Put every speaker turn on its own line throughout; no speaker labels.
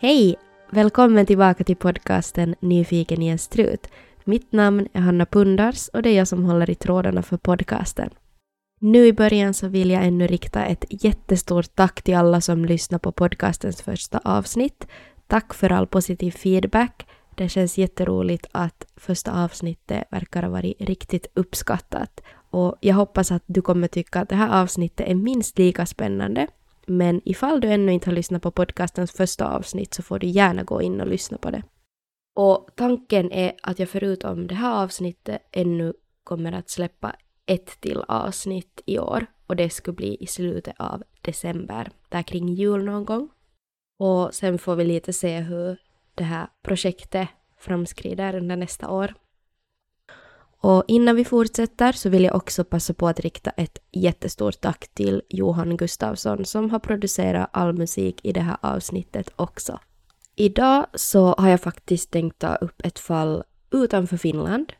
Hej! Välkommen tillbaka till podcasten Nyfiken i en strut. Mitt namn är Hanna Pundars och det är jag som håller i trådarna för podcasten. Nu i början så vill jag ännu rikta ett jättestort tack till alla som lyssnar på podcastens första avsnitt. Tack för all positiv feedback. Det känns jätteroligt att första avsnittet verkar ha varit riktigt uppskattat. Och jag hoppas att du kommer tycka att det här avsnittet är minst lika spännande men ifall du ännu inte har lyssnat på podcastens första avsnitt så får du gärna gå in och lyssna på det. Och tanken är att jag förutom det här avsnittet ännu kommer att släppa ett till avsnitt i år och det skulle bli i slutet av december, där kring jul någon gång. Och sen får vi lite se hur det här projektet framskrider under nästa år. Och innan vi fortsätter så vill jag också passa på att rikta ett jättestort tack till Johan Gustafsson som har producerat all musik i det här avsnittet också. Idag så har jag faktiskt tänkt ta upp ett fall utanför Finland.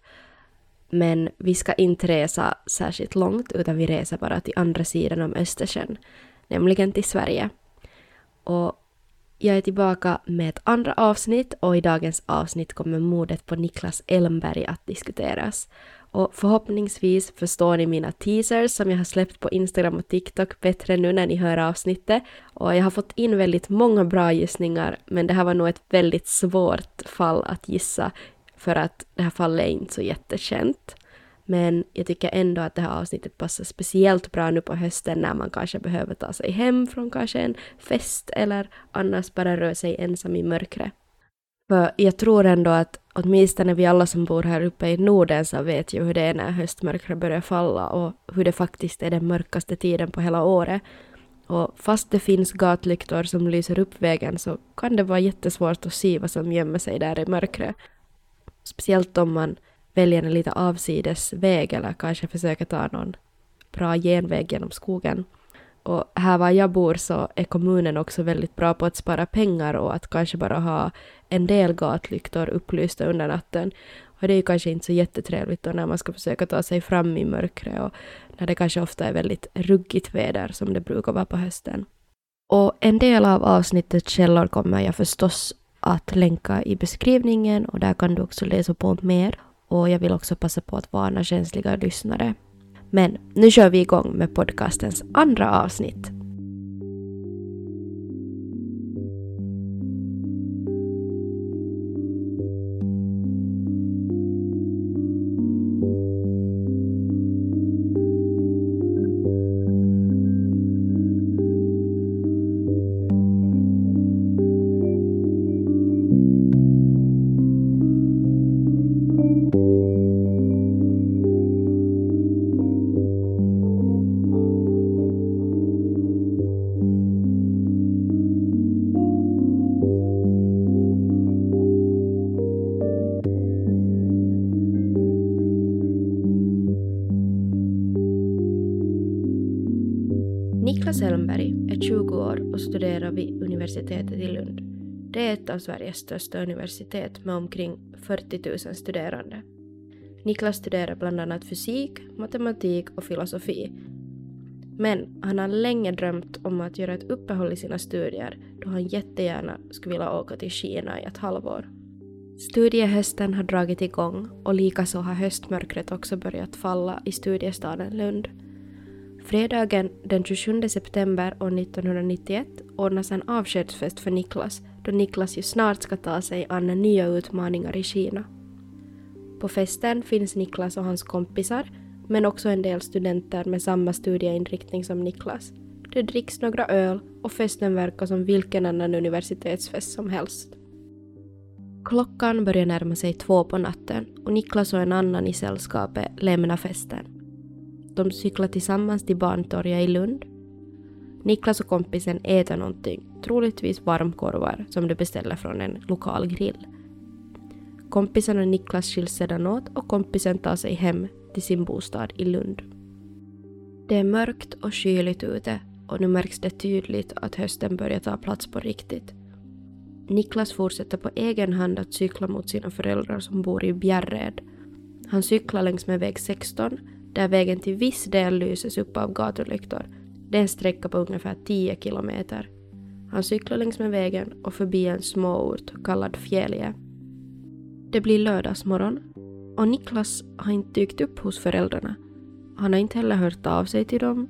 Men vi ska inte resa särskilt långt utan vi reser bara till andra sidan om Östersjön, nämligen till Sverige. Och jag är tillbaka med ett andra avsnitt och i dagens avsnitt kommer mordet på Niklas Elmberg att diskuteras. Och förhoppningsvis förstår ni mina teasers som jag har släppt på Instagram och TikTok bättre nu när ni hör avsnittet. Och jag har fått in väldigt många bra gissningar men det här var nog ett väldigt svårt fall att gissa för att det här fallet är inte så jättekänt. Men jag tycker ändå att det här avsnittet passar speciellt bra nu på hösten när man kanske behöver ta sig hem från kanske en fest eller annars bara röra sig ensam i mörkret. För jag tror ändå att åtminstone vi alla som bor här uppe i Norden så vet ju hur det är när höstmörkret börjar falla och hur det faktiskt är den mörkaste tiden på hela året. Och fast det finns gatlyktor som lyser upp vägen så kan det vara jättesvårt att se vad som gömmer sig där i mörkret. Speciellt om man väljer en lite avsides väg eller kanske försöker ta någon bra genväg genom skogen. Och här var jag bor så är kommunen också väldigt bra på att spara pengar och att kanske bara ha en del gatlyktor upplysta under natten. Och det är ju kanske inte så jättetrevligt då när man ska försöka ta sig fram i mörkret och när det kanske ofta är väldigt ruggigt väder som det brukar vara på hösten. Och en del av avsnittets källor kommer jag förstås att länka i beskrivningen och där kan du också läsa på mer och jag vill också passa på att varna känsliga lyssnare. Men nu kör vi igång med podcastens andra avsnitt. 20 år och studerar vid universitetet i Lund. Det är ett av Sveriges största universitet med omkring 40 000 studerande. Niklas studerar bland annat fysik, matematik och filosofi. Men han har länge drömt om att göra ett uppehåll i sina studier då han jättegärna skulle vilja åka till Kina i ett halvår. Studiehösten har dragit igång och likaså har höstmörkret också börjat falla i studiestaden Lund. Fredagen den 27 september år 1991 ordnas en avskedsfest för Niklas då Niklas ju snart ska ta sig an nya utmaningar i Kina. På festen finns Niklas och hans kompisar men också en del studenter med samma studieinriktning som Niklas. Det dricks några öl och festen verkar som vilken annan universitetsfest som helst. Klockan börjar närma sig två på natten och Niklas och en annan i sällskapet lämnar festen. De cyklar tillsammans till Barntorget i Lund. Niklas och kompisen äter någonting, troligtvis varmkorvar som de beställer från en lokal grill. Kompisen och Niklas skiljs sedan åt och kompisen tar sig hem till sin bostad i Lund. Det är mörkt och kyligt ute och nu märks det tydligt att hösten börjar ta plats på riktigt. Niklas fortsätter på egen hand att cykla mot sina föräldrar som bor i Bjärred. Han cyklar längs med väg 16 där vägen till viss del lyses upp av gatulyktor. Det är en sträcka på ungefär 10 kilometer. Han cyklar längs med vägen och förbi en småort kallad Fjälje. Det blir lördagsmorgon och Niklas har inte dykt upp hos föräldrarna. Han har inte heller hört av sig till dem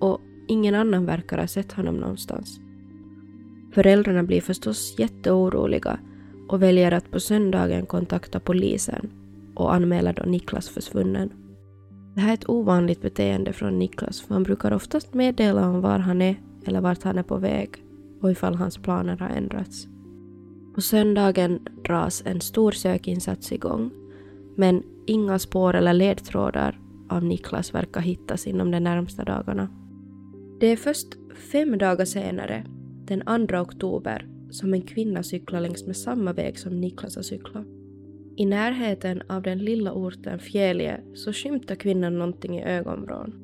och ingen annan verkar ha sett honom någonstans. Föräldrarna blir förstås jätteoroliga och väljer att på söndagen kontakta polisen och anmäla då Niklas försvunnen. Det här är ett ovanligt beteende från Niklas för han brukar oftast meddela om var han är eller vart han är på väg och ifall hans planer har ändrats. På söndagen dras en stor sökinsats igång men inga spår eller ledtrådar av Niklas verkar hittas inom de närmsta dagarna. Det är först fem dagar senare, den 2 oktober, som en kvinna cyklar längs med samma väg som Niklas har cyklat. I närheten av den lilla orten Fjälje så skymtar kvinnan någonting i ögonvrån.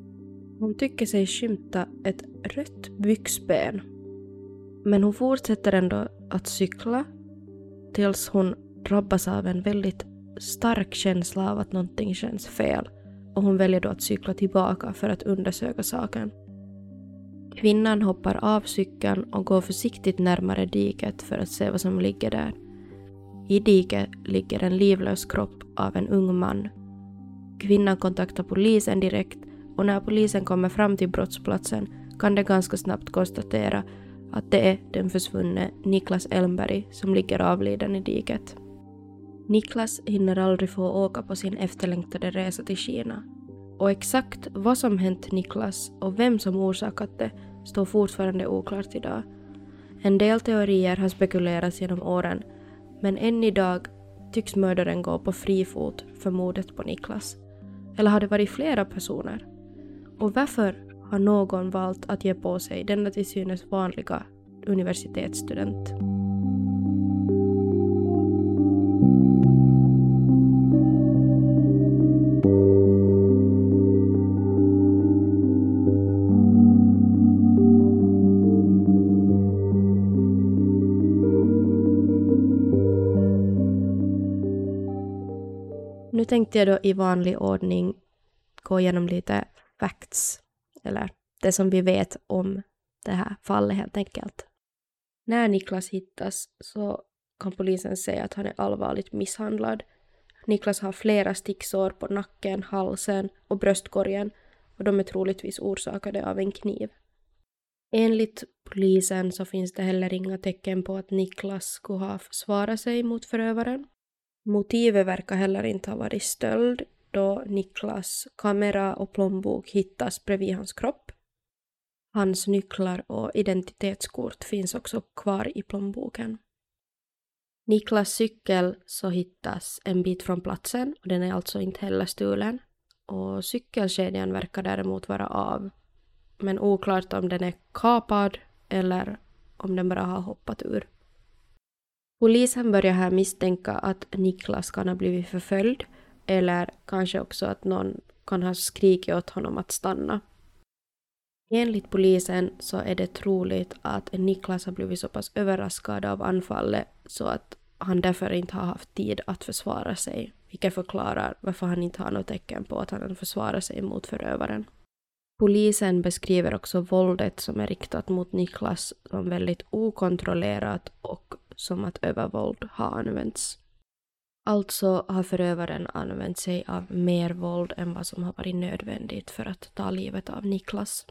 Hon tycker sig skymta ett rött byxben. Men hon fortsätter ändå att cykla tills hon drabbas av en väldigt stark känsla av att någonting känns fel och hon väljer då att cykla tillbaka för att undersöka saken. Kvinnan hoppar av cykeln och går försiktigt närmare diket för att se vad som ligger där. I diket ligger en livlös kropp av en ung man. Kvinnan kontaktar polisen direkt och när polisen kommer fram till brottsplatsen kan de ganska snabbt konstatera att det är den försvunne Niklas Elmberg som ligger avliden i diket. Niklas hinner aldrig få åka på sin efterlängtade resa till Kina. Och exakt vad som hänt Niklas och vem som orsakat det står fortfarande oklart idag. En del teorier har spekulerats genom åren men än idag tycks mördaren gå på fri fot för mordet på Niklas. Eller har det varit flera personer? Och varför har någon valt att ge på sig denna till synes vanliga universitetsstudent? Nu tänkte jag då i vanlig ordning gå igenom lite facts, eller det som vi vet om det här fallet helt enkelt. När Niklas hittas så kan polisen säga att han är allvarligt misshandlad. Niklas har flera sticksår på nacken, halsen och bröstkorgen och de är troligtvis orsakade av en kniv. Enligt polisen så finns det heller inga tecken på att Niklas skulle ha försvarat sig mot förövaren. Motivet verkar heller inte ha varit stöld då Niklas kamera och plånbok hittas bredvid hans kropp. Hans nycklar och identitetskort finns också kvar i plånboken. Niklas cykel så hittas en bit från platsen och den är alltså inte heller stulen. Och cykelkedjan verkar däremot vara av. Men oklart om den är kapad eller om den bara har hoppat ur. Polisen börjar här misstänka att Niklas kan ha blivit förföljd eller kanske också att någon kan ha skrikit åt honom att stanna. Enligt polisen så är det troligt att Niklas har blivit så pass överraskad av anfallet så att han därför inte har haft tid att försvara sig, vilket förklarar varför han inte har något tecken på att han försvarar sig mot förövaren. Polisen beskriver också våldet som är riktat mot Niklas som väldigt okontrollerat och som att övervåld har använts. Alltså har förövaren använt sig av mer våld än vad som har varit nödvändigt för att ta livet av Niklas.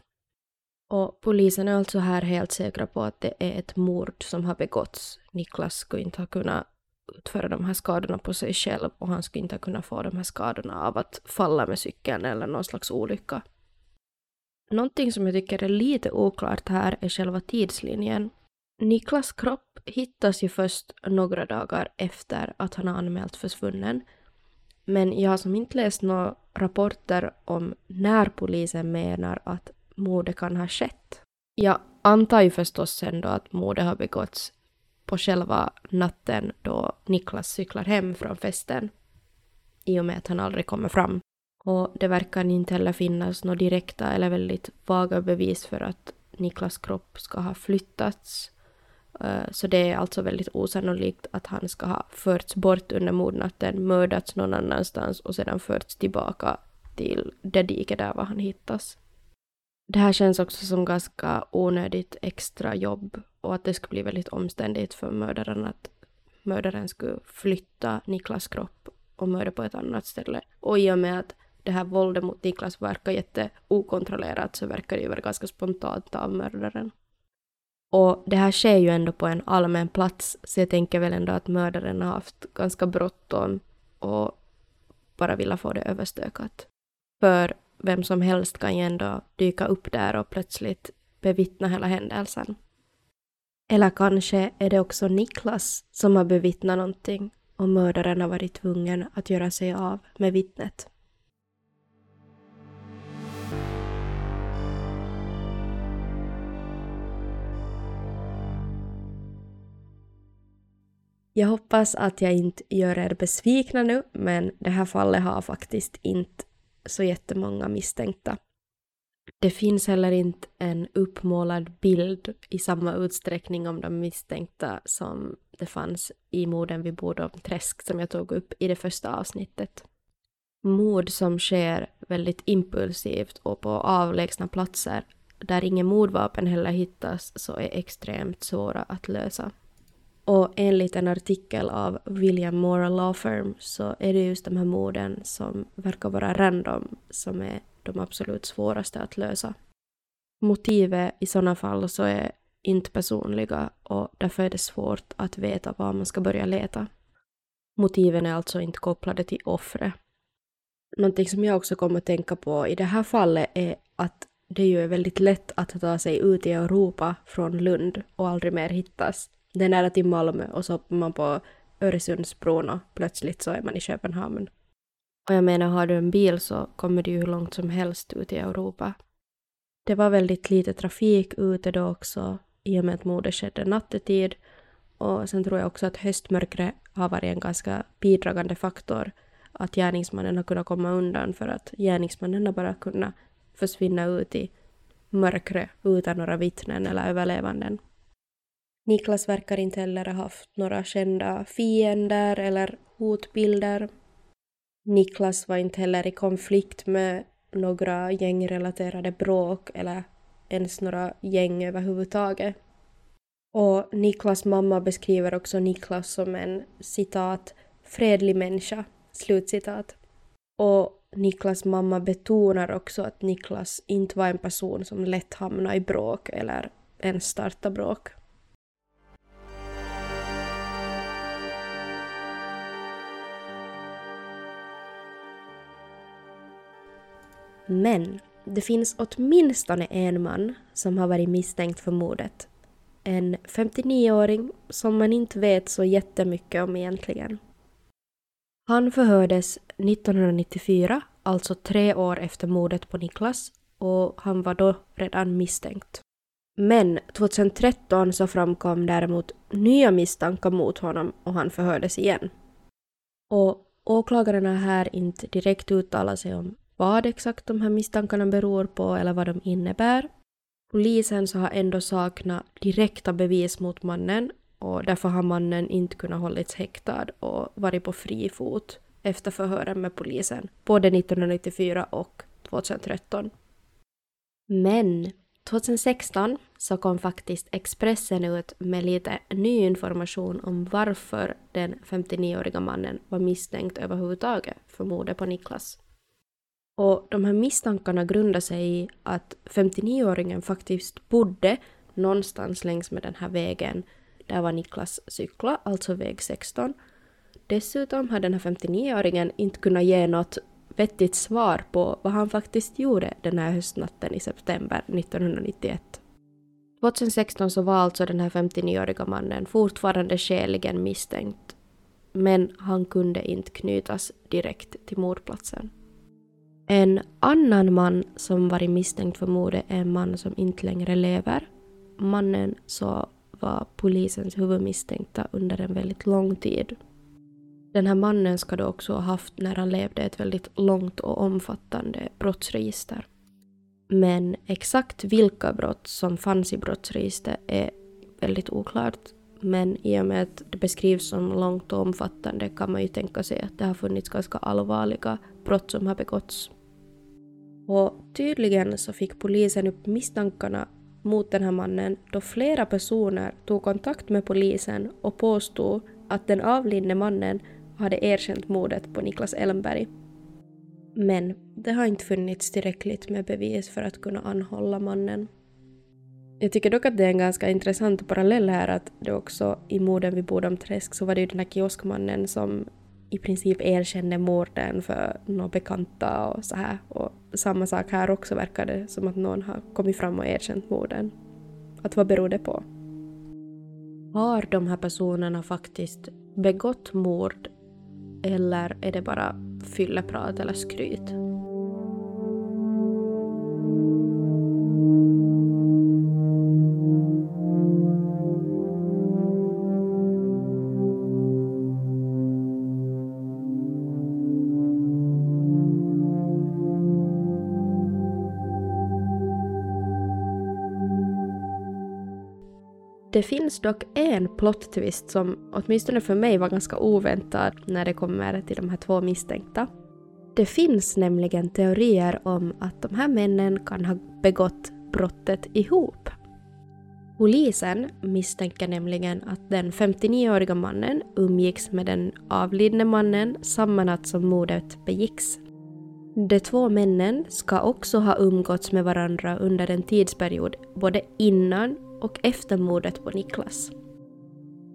Och polisen är alltså här helt säkra på att det är ett mord som har begåtts. Niklas skulle inte ha kunnat utföra de här skadorna på sig själv och han skulle inte ha kunnat få de här skadorna av att falla med cykeln eller någon slags olycka. Någonting som jag tycker är lite oklart här är själva tidslinjen. Niklas kropp hittas ju först några dagar efter att han har anmält försvunnen. Men jag har som inte läst några rapporter om när polisen menar att mordet kan ha skett. Jag antar ju förstås sen då att mordet har begåtts på själva natten då Niklas cyklar hem från festen. I och med att han aldrig kommer fram. Och det verkar inte heller finnas några direkta eller väldigt vaga bevis för att Niklas kropp ska ha flyttats. Eh, så det är alltså väldigt osannolikt att han ska ha förts bort under mordnatten, mördats någon annanstans och sedan förts tillbaka till det diket där var han hittas. Det här känns också som ganska onödigt extra jobb och att det skulle bli väldigt omständigt för mördaren att mördaren skulle flytta Niklas kropp och mörda på ett annat ställe. Och i och med att det här våldet mot Niklas verkar jätteokontrollerat så verkar det ju vara ganska spontant av mördaren. Och det här sker ju ändå på en allmän plats, så jag tänker väl ändå att mördaren har haft ganska bråttom och bara ville få det överstökat. För vem som helst kan ju ändå dyka upp där och plötsligt bevittna hela händelsen. Eller kanske är det också Niklas som har bevittnat någonting och mördaren har varit tvungen att göra sig av med vittnet. Jag hoppas att jag inte gör er besvikna nu, men det här fallet har faktiskt inte så jättemånga misstänkta. Det finns heller inte en uppmålad bild i samma utsträckning om de misstänkta som det fanns i morden vid Bodom träsk som jag tog upp i det första avsnittet. Mord som sker väldigt impulsivt och på avlägsna platser där inget mordvapen heller hittas så är extremt svåra att lösa. Och enligt en artikel av William Mora Law Firm så är det just de här morden som verkar vara random som är de absolut svåraste att lösa. Motivet i sådana fall så är inte personliga och därför är det svårt att veta var man ska börja leta. Motiven är alltså inte kopplade till offret. Någonting som jag också kommer att tänka på i det här fallet är att det ju är väldigt lätt att ta sig ut i Europa från Lund och aldrig mer hittas. Det är nära till Malmö och så hoppar man på Öresundsbron och plötsligt så är man i Köpenhamn. Och jag menar, har du en bil så kommer du ju hur långt som helst ut i Europa. Det var väldigt lite trafik ute då också i och med att mordet skedde nattetid. Och sen tror jag också att höstmörkret har varit en ganska bidragande faktor. Att gärningsmannen har kunnat komma undan för att gärningsmannen har bara kunnat försvinna ut i mörkret utan några vittnen eller överlevanden. Niklas verkar inte heller ha haft några kända fiender eller hotbilder. Niklas var inte heller i konflikt med några gängrelaterade bråk eller ens några gäng överhuvudtaget. Och Niklas mamma beskriver också Niklas som en citat fredlig människa, slutcitat. Och Niklas mamma betonar också att Niklas inte var en person som lätt hamnade i bråk eller ens startade bråk. Men det finns åtminstone en man som har varit misstänkt för mordet. En 59-åring som man inte vet så jättemycket om egentligen. Han förhördes 1994, alltså tre år efter mordet på Niklas, och han var då redan misstänkt. Men 2013 så framkom däremot nya misstankar mot honom och han förhördes igen. Och åklagarna här inte direkt uttalat sig om vad exakt de här misstankarna beror på eller vad de innebär. Polisen så har ändå saknat direkta bevis mot mannen och därför har mannen inte kunnat hållits häktad och varit på fri fot efter förhören med polisen, både 1994 och 2013. Men 2016 så kom faktiskt Expressen ut med lite ny information om varför den 59-åriga mannen var misstänkt överhuvudtaget för mordet på Niklas. Och de här misstankarna grundar sig i att 59-åringen faktiskt bodde någonstans längs med den här vägen där var Niklas cykla, alltså väg 16. Dessutom har den här 59-åringen inte kunnat ge något vettigt svar på vad han faktiskt gjorde den här höstnatten i september 1991. 2016 så var alltså den här 59-åriga mannen fortfarande skäligen misstänkt, men han kunde inte knytas direkt till mordplatsen. En annan man som varit misstänkt för mordet är en man som inte längre lever. Mannen så var polisens huvudmisstänkta under en väldigt lång tid. Den här mannen ska då också ha haft, när han levde, ett väldigt långt och omfattande brottsregister. Men exakt vilka brott som fanns i brottsregistret är väldigt oklart. Men i och med att det beskrivs som långt och omfattande kan man ju tänka sig att det har funnits ganska allvarliga brott som har begåtts. Och tydligen så fick polisen upp misstankarna mot den här mannen då flera personer tog kontakt med polisen och påstod att den avlidne mannen hade erkänt mordet på Niklas Elmberg. Men det har inte funnits tillräckligt med bevis för att kunna anhålla mannen. Jag tycker dock att det är en ganska intressant parallell här att det också i morden vid Bodomträsk så var det ju den här kioskmannen som i princip erkände morden för några bekanta och så här. Och samma sak här också verkar det som att någon har kommit fram och erkänt morden. Att vad beror det på? Har de här personerna faktiskt begått mord eller är det bara fylleprat eller skryt? Det finns dock en plot twist som åtminstone för mig var ganska oväntad när det kommer till de här två misstänkta. Det finns nämligen teorier om att de här männen kan ha begått brottet ihop. Polisen misstänker nämligen att den 59-åriga mannen umgicks med den avlidne mannen samma natt som mordet begicks. De två männen ska också ha umgåtts med varandra under en tidsperiod både innan och efter mordet på Niklas.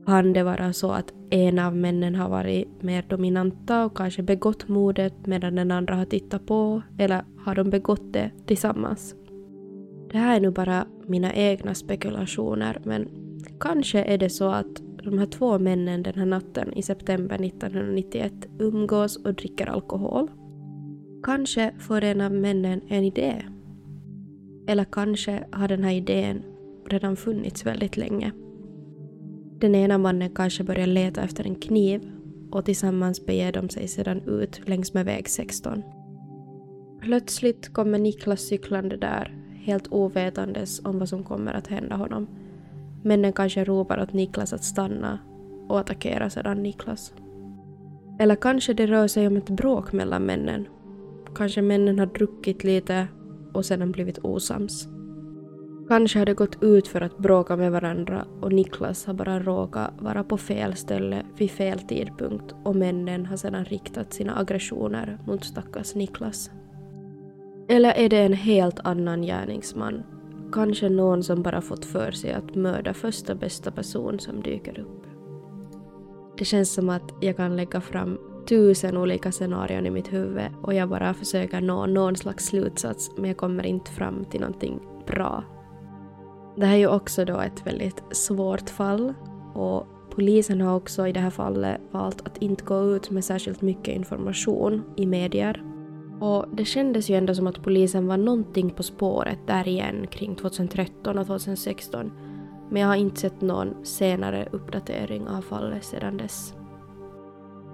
Kan det vara så att en av männen har varit mer dominanta och kanske begått mordet medan den andra har tittat på, eller har de begått det tillsammans? Det här är nu bara mina egna spekulationer, men kanske är det så att de här två männen den här natten i september 1991 umgås och dricker alkohol. Kanske får en av männen en idé. Eller kanske har den här idén redan funnits väldigt länge. Den ena mannen kanske börjar leta efter en kniv och tillsammans beger de sig sedan ut längs med väg 16. Plötsligt kommer Niklas cyklande där, helt ovetandes om vad som kommer att hända honom. Männen kanske ropar åt Niklas att stanna och attackerar sedan Niklas. Eller kanske det rör sig om ett bråk mellan männen. Kanske männen har druckit lite och sedan blivit osams. Kanske har det gått ut för att bråka med varandra och Niklas har bara råkat vara på fel ställe vid fel tidpunkt och männen har sedan riktat sina aggressioner mot stackars Niklas. Eller är det en helt annan gärningsman? Kanske någon som bara fått för sig att mörda första bästa person som dyker upp. Det känns som att jag kan lägga fram tusen olika scenarion i mitt huvud och jag bara försöker nå någon slags slutsats men jag kommer inte fram till någonting bra det här är ju också då ett väldigt svårt fall och polisen har också i det här fallet valt att inte gå ut med särskilt mycket information i medier. Och det kändes ju ändå som att polisen var någonting på spåret där igen kring 2013 och 2016 men jag har inte sett någon senare uppdatering av fallet sedan dess.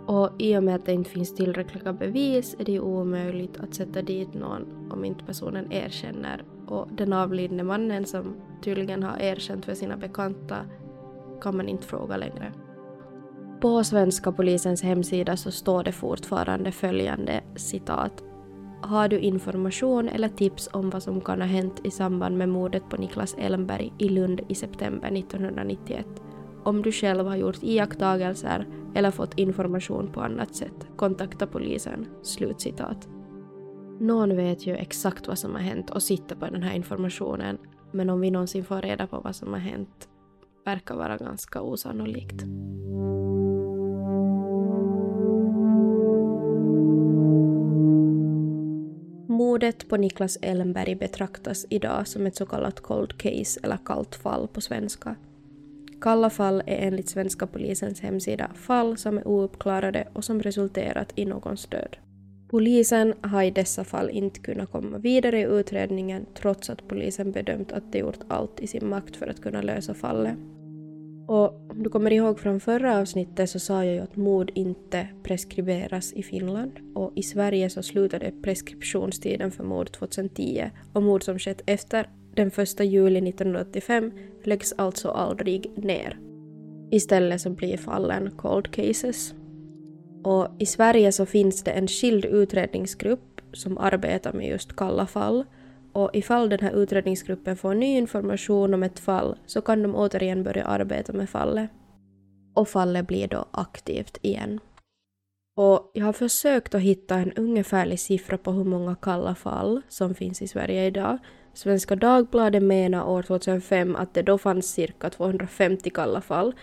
Och i och med att det inte finns tillräckliga bevis är det ju omöjligt att sätta dit någon om inte personen erkänner och den avlidne mannen som tydligen har erkänt för sina bekanta kan man inte fråga längre. På svenska polisens hemsida så står det fortfarande följande citat. Har du information eller tips om vad som kan ha hänt i samband med mordet på Niklas Elmberg i Lund i september 1991? Om du själv har gjort iakttagelser eller fått information på annat sätt, kontakta polisen. Slutcitat. Någon vet ju exakt vad som har hänt och sitter på den här informationen, men om vi någonsin får reda på vad som har hänt verkar vara ganska osannolikt. Mordet på Niklas Ellenberg betraktas idag som ett så kallat cold case eller kallt fall på svenska. Kalla fall är enligt svenska polisens hemsida fall som är ouppklarade och som resulterat i någons död. Polisen har i dessa fall inte kunnat komma vidare i utredningen trots att polisen bedömt att de gjort allt i sin makt för att kunna lösa fallet. Och om du kommer ihåg från förra avsnittet så sa jag ju att mord inte preskriberas i Finland och i Sverige så slutade preskriptionstiden för mord 2010 och mord som skett efter den 1 juli 1985 läggs alltså aldrig ner. Istället så blir fallen cold cases. Och i Sverige så finns det en skild utredningsgrupp som arbetar med just kalla fall och ifall den här utredningsgruppen får ny information om ett fall så kan de återigen börja arbeta med fallet. Och fallet blir då aktivt igen. Och jag har försökt att hitta en ungefärlig siffra på hur många kalla fall som finns i Sverige idag. Svenska Dagbladet menar år 2005 att det då fanns cirka 250 kalla fall.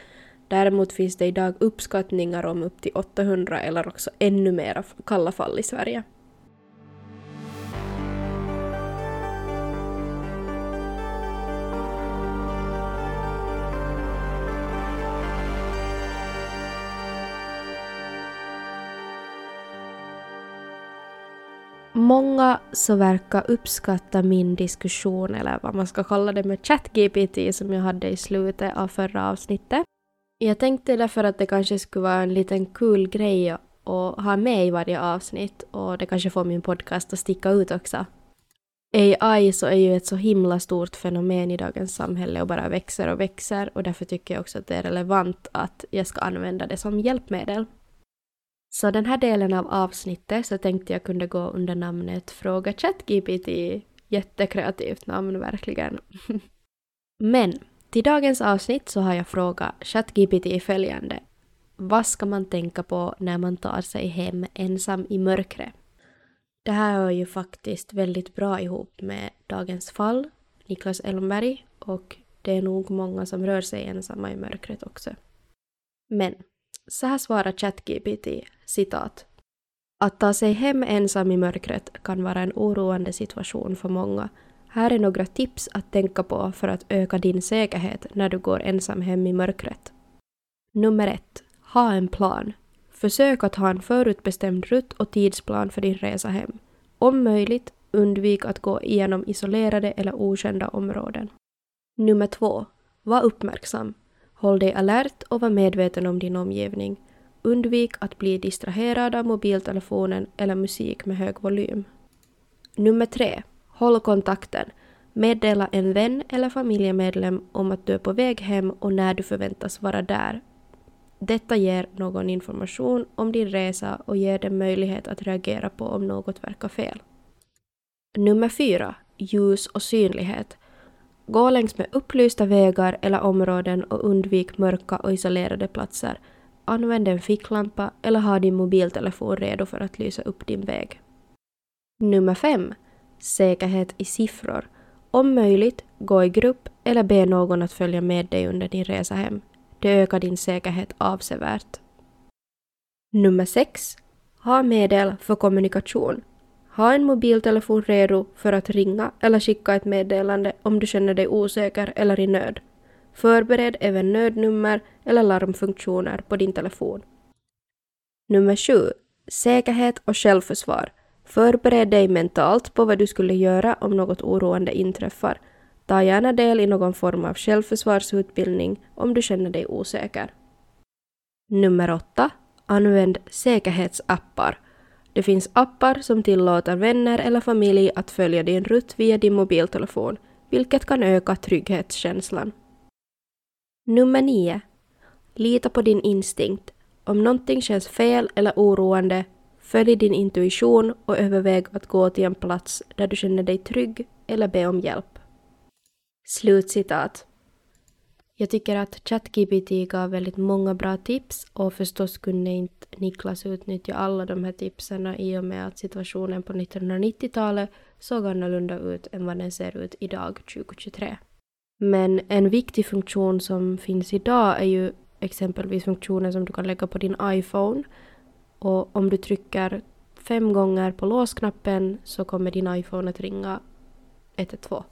Däremot finns det idag uppskattningar om upp till 800 eller också ännu mer kalla fall i Sverige. Många så verkar uppskatta min diskussion, eller vad man ska kalla det, med ChatGPT som jag hade i slutet av förra avsnittet. Jag tänkte därför att det kanske skulle vara en liten kul grej att ha med i varje avsnitt och det kanske får min podcast att sticka ut också. AI så är ju ett så himla stort fenomen i dagens samhälle och bara växer och växer och därför tycker jag också att det är relevant att jag ska använda det som hjälpmedel. Så den här delen av avsnittet så tänkte jag kunde gå under namnet Fråga ChatGPT. Jättekreativt namn verkligen. Men till dagens avsnitt så har jag frågat ChatGPT följande. Vad ska man tänka på när man tar sig hem ensam i mörkret? Det här hör ju faktiskt väldigt bra ihop med dagens fall, Niklas Elmberg, och det är nog många som rör sig ensamma i mörkret också. Men så här svarar ChatGPT, citat. Att ta sig hem ensam i mörkret kan vara en oroande situation för många. Här är några tips att tänka på för att öka din säkerhet när du går ensam hem i mörkret. Nummer 1. Ha en plan. Försök att ha en förutbestämd rutt och tidsplan för din resa hem. Om möjligt, undvik att gå igenom isolerade eller okända områden. Nummer 2. Var uppmärksam. Håll dig alert och var medveten om din omgivning. Undvik att bli distraherad av mobiltelefonen eller musik med hög volym. Nummer 3. Håll kontakten. Meddela en vän eller familjemedlem om att du är på väg hem och när du förväntas vara där. Detta ger någon information om din resa och ger dem möjlighet att reagera på om något verkar fel. Nummer 4. Ljus och synlighet. Gå längs med upplysta vägar eller områden och undvik mörka och isolerade platser. Använd en ficklampa eller ha din mobiltelefon redo för att lysa upp din väg. Nummer 5. Säkerhet i siffror. Om möjligt, gå i grupp eller be någon att följa med dig under din resa hem. Det ökar din säkerhet avsevärt. Nummer 6. Ha medel för kommunikation. Ha en mobiltelefon redo för att ringa eller skicka ett meddelande om du känner dig osäker eller i nöd. Förbered även nödnummer eller larmfunktioner på din telefon. Nummer 7. Säkerhet och självförsvar. Förbered dig mentalt på vad du skulle göra om något oroande inträffar. Ta gärna del i någon form av självförsvarsutbildning om du känner dig osäker. Nummer 8. Använd säkerhetsappar. Det finns appar som tillåter vänner eller familj att följa din rutt via din mobiltelefon, vilket kan öka trygghetskänslan. Nummer 9. Lita på din instinkt. Om någonting känns fel eller oroande, följ din intuition och överväg att gå till en plats där du känner dig trygg eller be om hjälp. Slutcitat. Jag tycker att ChatGPT gav väldigt många bra tips och förstås kunde inte Niklas utnyttja alla de här tipsen i och med att situationen på 1990-talet såg annorlunda ut än vad den ser ut idag 2023. Men en viktig funktion som finns idag är ju exempelvis funktionen som du kan lägga på din iPhone och om du trycker fem gånger på låsknappen så kommer din iPhone att ringa 112.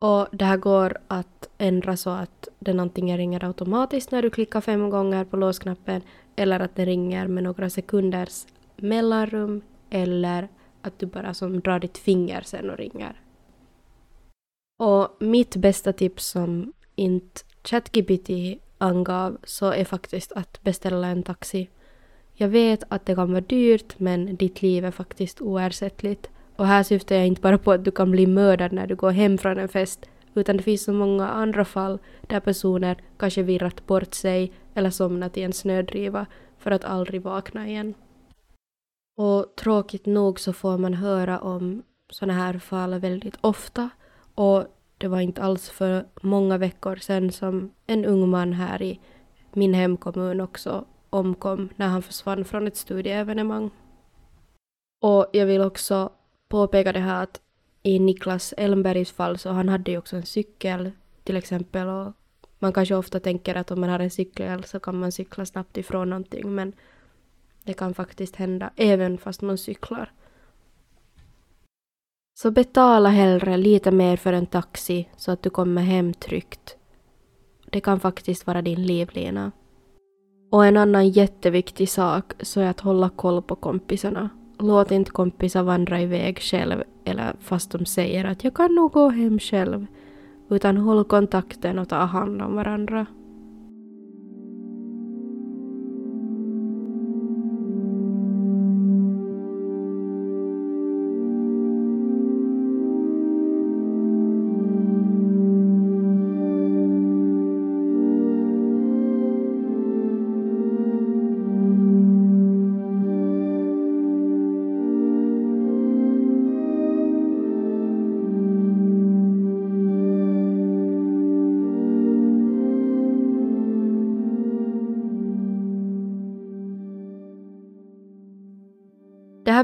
Och det här går att ändra så att den antingen ringer automatiskt när du klickar fem gånger på låsknappen eller att den ringer med några sekunders mellanrum eller att du bara som drar ditt finger sen och ringer. Och mitt bästa tips som inte ChatGPT angav så är faktiskt att beställa en taxi. Jag vet att det kan vara dyrt men ditt liv är faktiskt oersättligt. Och här syftar jag inte bara på att du kan bli mördad när du går hem från en fest, utan det finns så många andra fall där personer kanske virrat bort sig eller somnat i en snödriva för att aldrig vakna igen. Och tråkigt nog så får man höra om sådana här fall väldigt ofta. Och det var inte alls för många veckor sedan som en ung man här i min hemkommun också omkom när han försvann från ett studieevenemang. Och jag vill också påpeka det här att i Niklas Elmbergs fall så han hade ju också en cykel till exempel och man kanske ofta tänker att om man har en cykel så kan man cykla snabbt ifrån någonting men det kan faktiskt hända även fast man cyklar. Så betala hellre lite mer för en taxi så att du kommer hem tryggt. Det kan faktiskt vara din livlina. Och en annan jätteviktig sak så är att hålla koll på kompisarna. Låt inte kompisar vandra iväg själv eller fast de säger att jag kan nog gå hem själv. Utan håll kontakten och ta hand om varandra.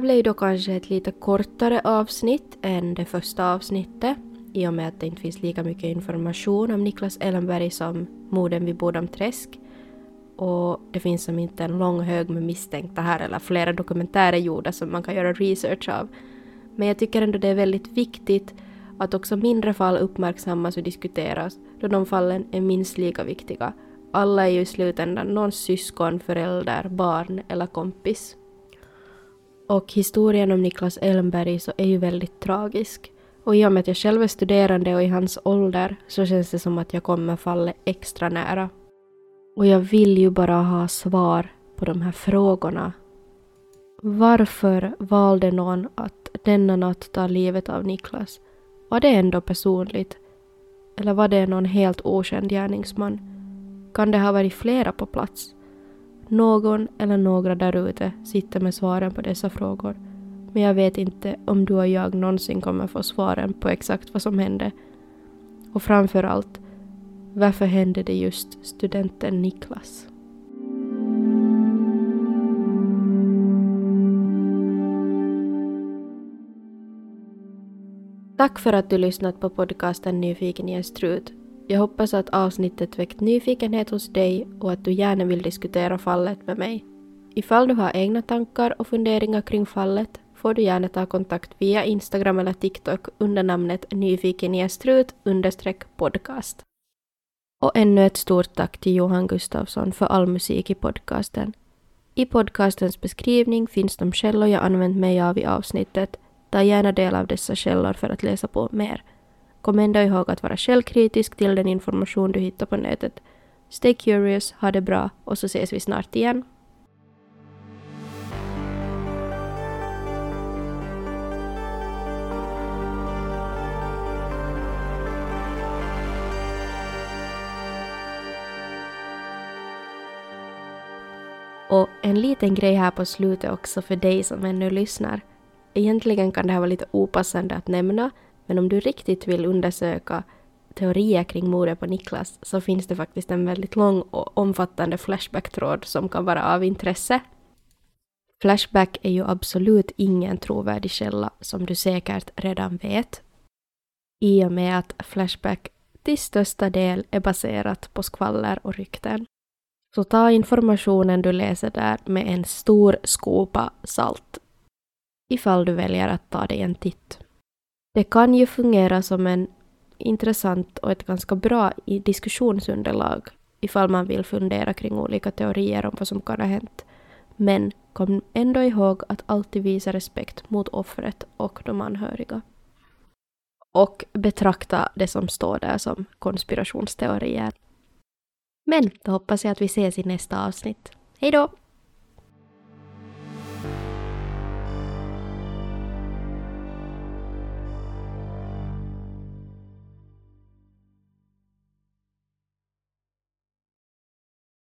Här blev då kanske ett lite kortare avsnitt än det första avsnittet i och med att det inte finns lika mycket information om Niklas Ellenberg som morden vid Bodamträsk. Och det finns som inte en lång hög med misstänkta här eller flera dokumentärer gjorda som man kan göra research av. Men jag tycker ändå det är väldigt viktigt att också mindre fall uppmärksammas och diskuteras då de fallen är minst lika viktiga. Alla är ju i slutändan någons syskon, förälder, barn eller kompis. Och historien om Niklas Elmberg så är ju väldigt tragisk. Och i och med att jag själv är studerande och i hans ålder så känns det som att jag kommer fallet extra nära. Och jag vill ju bara ha svar på de här frågorna. Varför valde någon att denna natt ta livet av Niklas? Var det ändå personligt? Eller var det någon helt okänd gärningsman? Kan det ha varit flera på plats? Någon eller några därute sitter med svaren på dessa frågor. Men jag vet inte om du och jag någonsin kommer få svaren på exakt vad som hände. Och framför allt, varför hände det just studenten Niklas? Tack för att du lyssnat på podcasten Nyfiken i en strut jag hoppas att avsnittet väckt nyfikenhet hos dig och att du gärna vill diskutera fallet med mig. Ifall du har egna tankar och funderingar kring fallet får du gärna ta kontakt via Instagram eller TikTok under namnet nyfikenjestrut podcast. Och ännu ett stort tack till Johan Gustafsson för all musik i podcasten. I podcastens beskrivning finns de källor jag använt mig av i avsnittet. Ta gärna del av dessa källor för att läsa på mer. Kom ändå ihåg att vara självkritisk till den information du hittar på nätet. Stay curious, ha det bra och så ses vi snart igen. Och en liten grej här på slutet också för dig som ännu lyssnar. Egentligen kan det här vara lite opassande att nämna, men om du riktigt vill undersöka teorier kring mordet på Niklas så finns det faktiskt en väldigt lång och omfattande Flashback-tråd som kan vara av intresse. Flashback är ju absolut ingen trovärdig källa som du säkert redan vet. I och med att Flashback till största del är baserat på skvaller och rykten. Så ta informationen du läser där med en stor skopa salt. Ifall du väljer att ta dig en titt. Det kan ju fungera som en intressant och ett ganska bra diskussionsunderlag ifall man vill fundera kring olika teorier om vad som kan ha hänt. Men kom ändå ihåg att alltid visa respekt mot offret och de anhöriga. Och betrakta det som står där som konspirationsteorier. Men då hoppas jag att vi ses i nästa avsnitt. Hej då!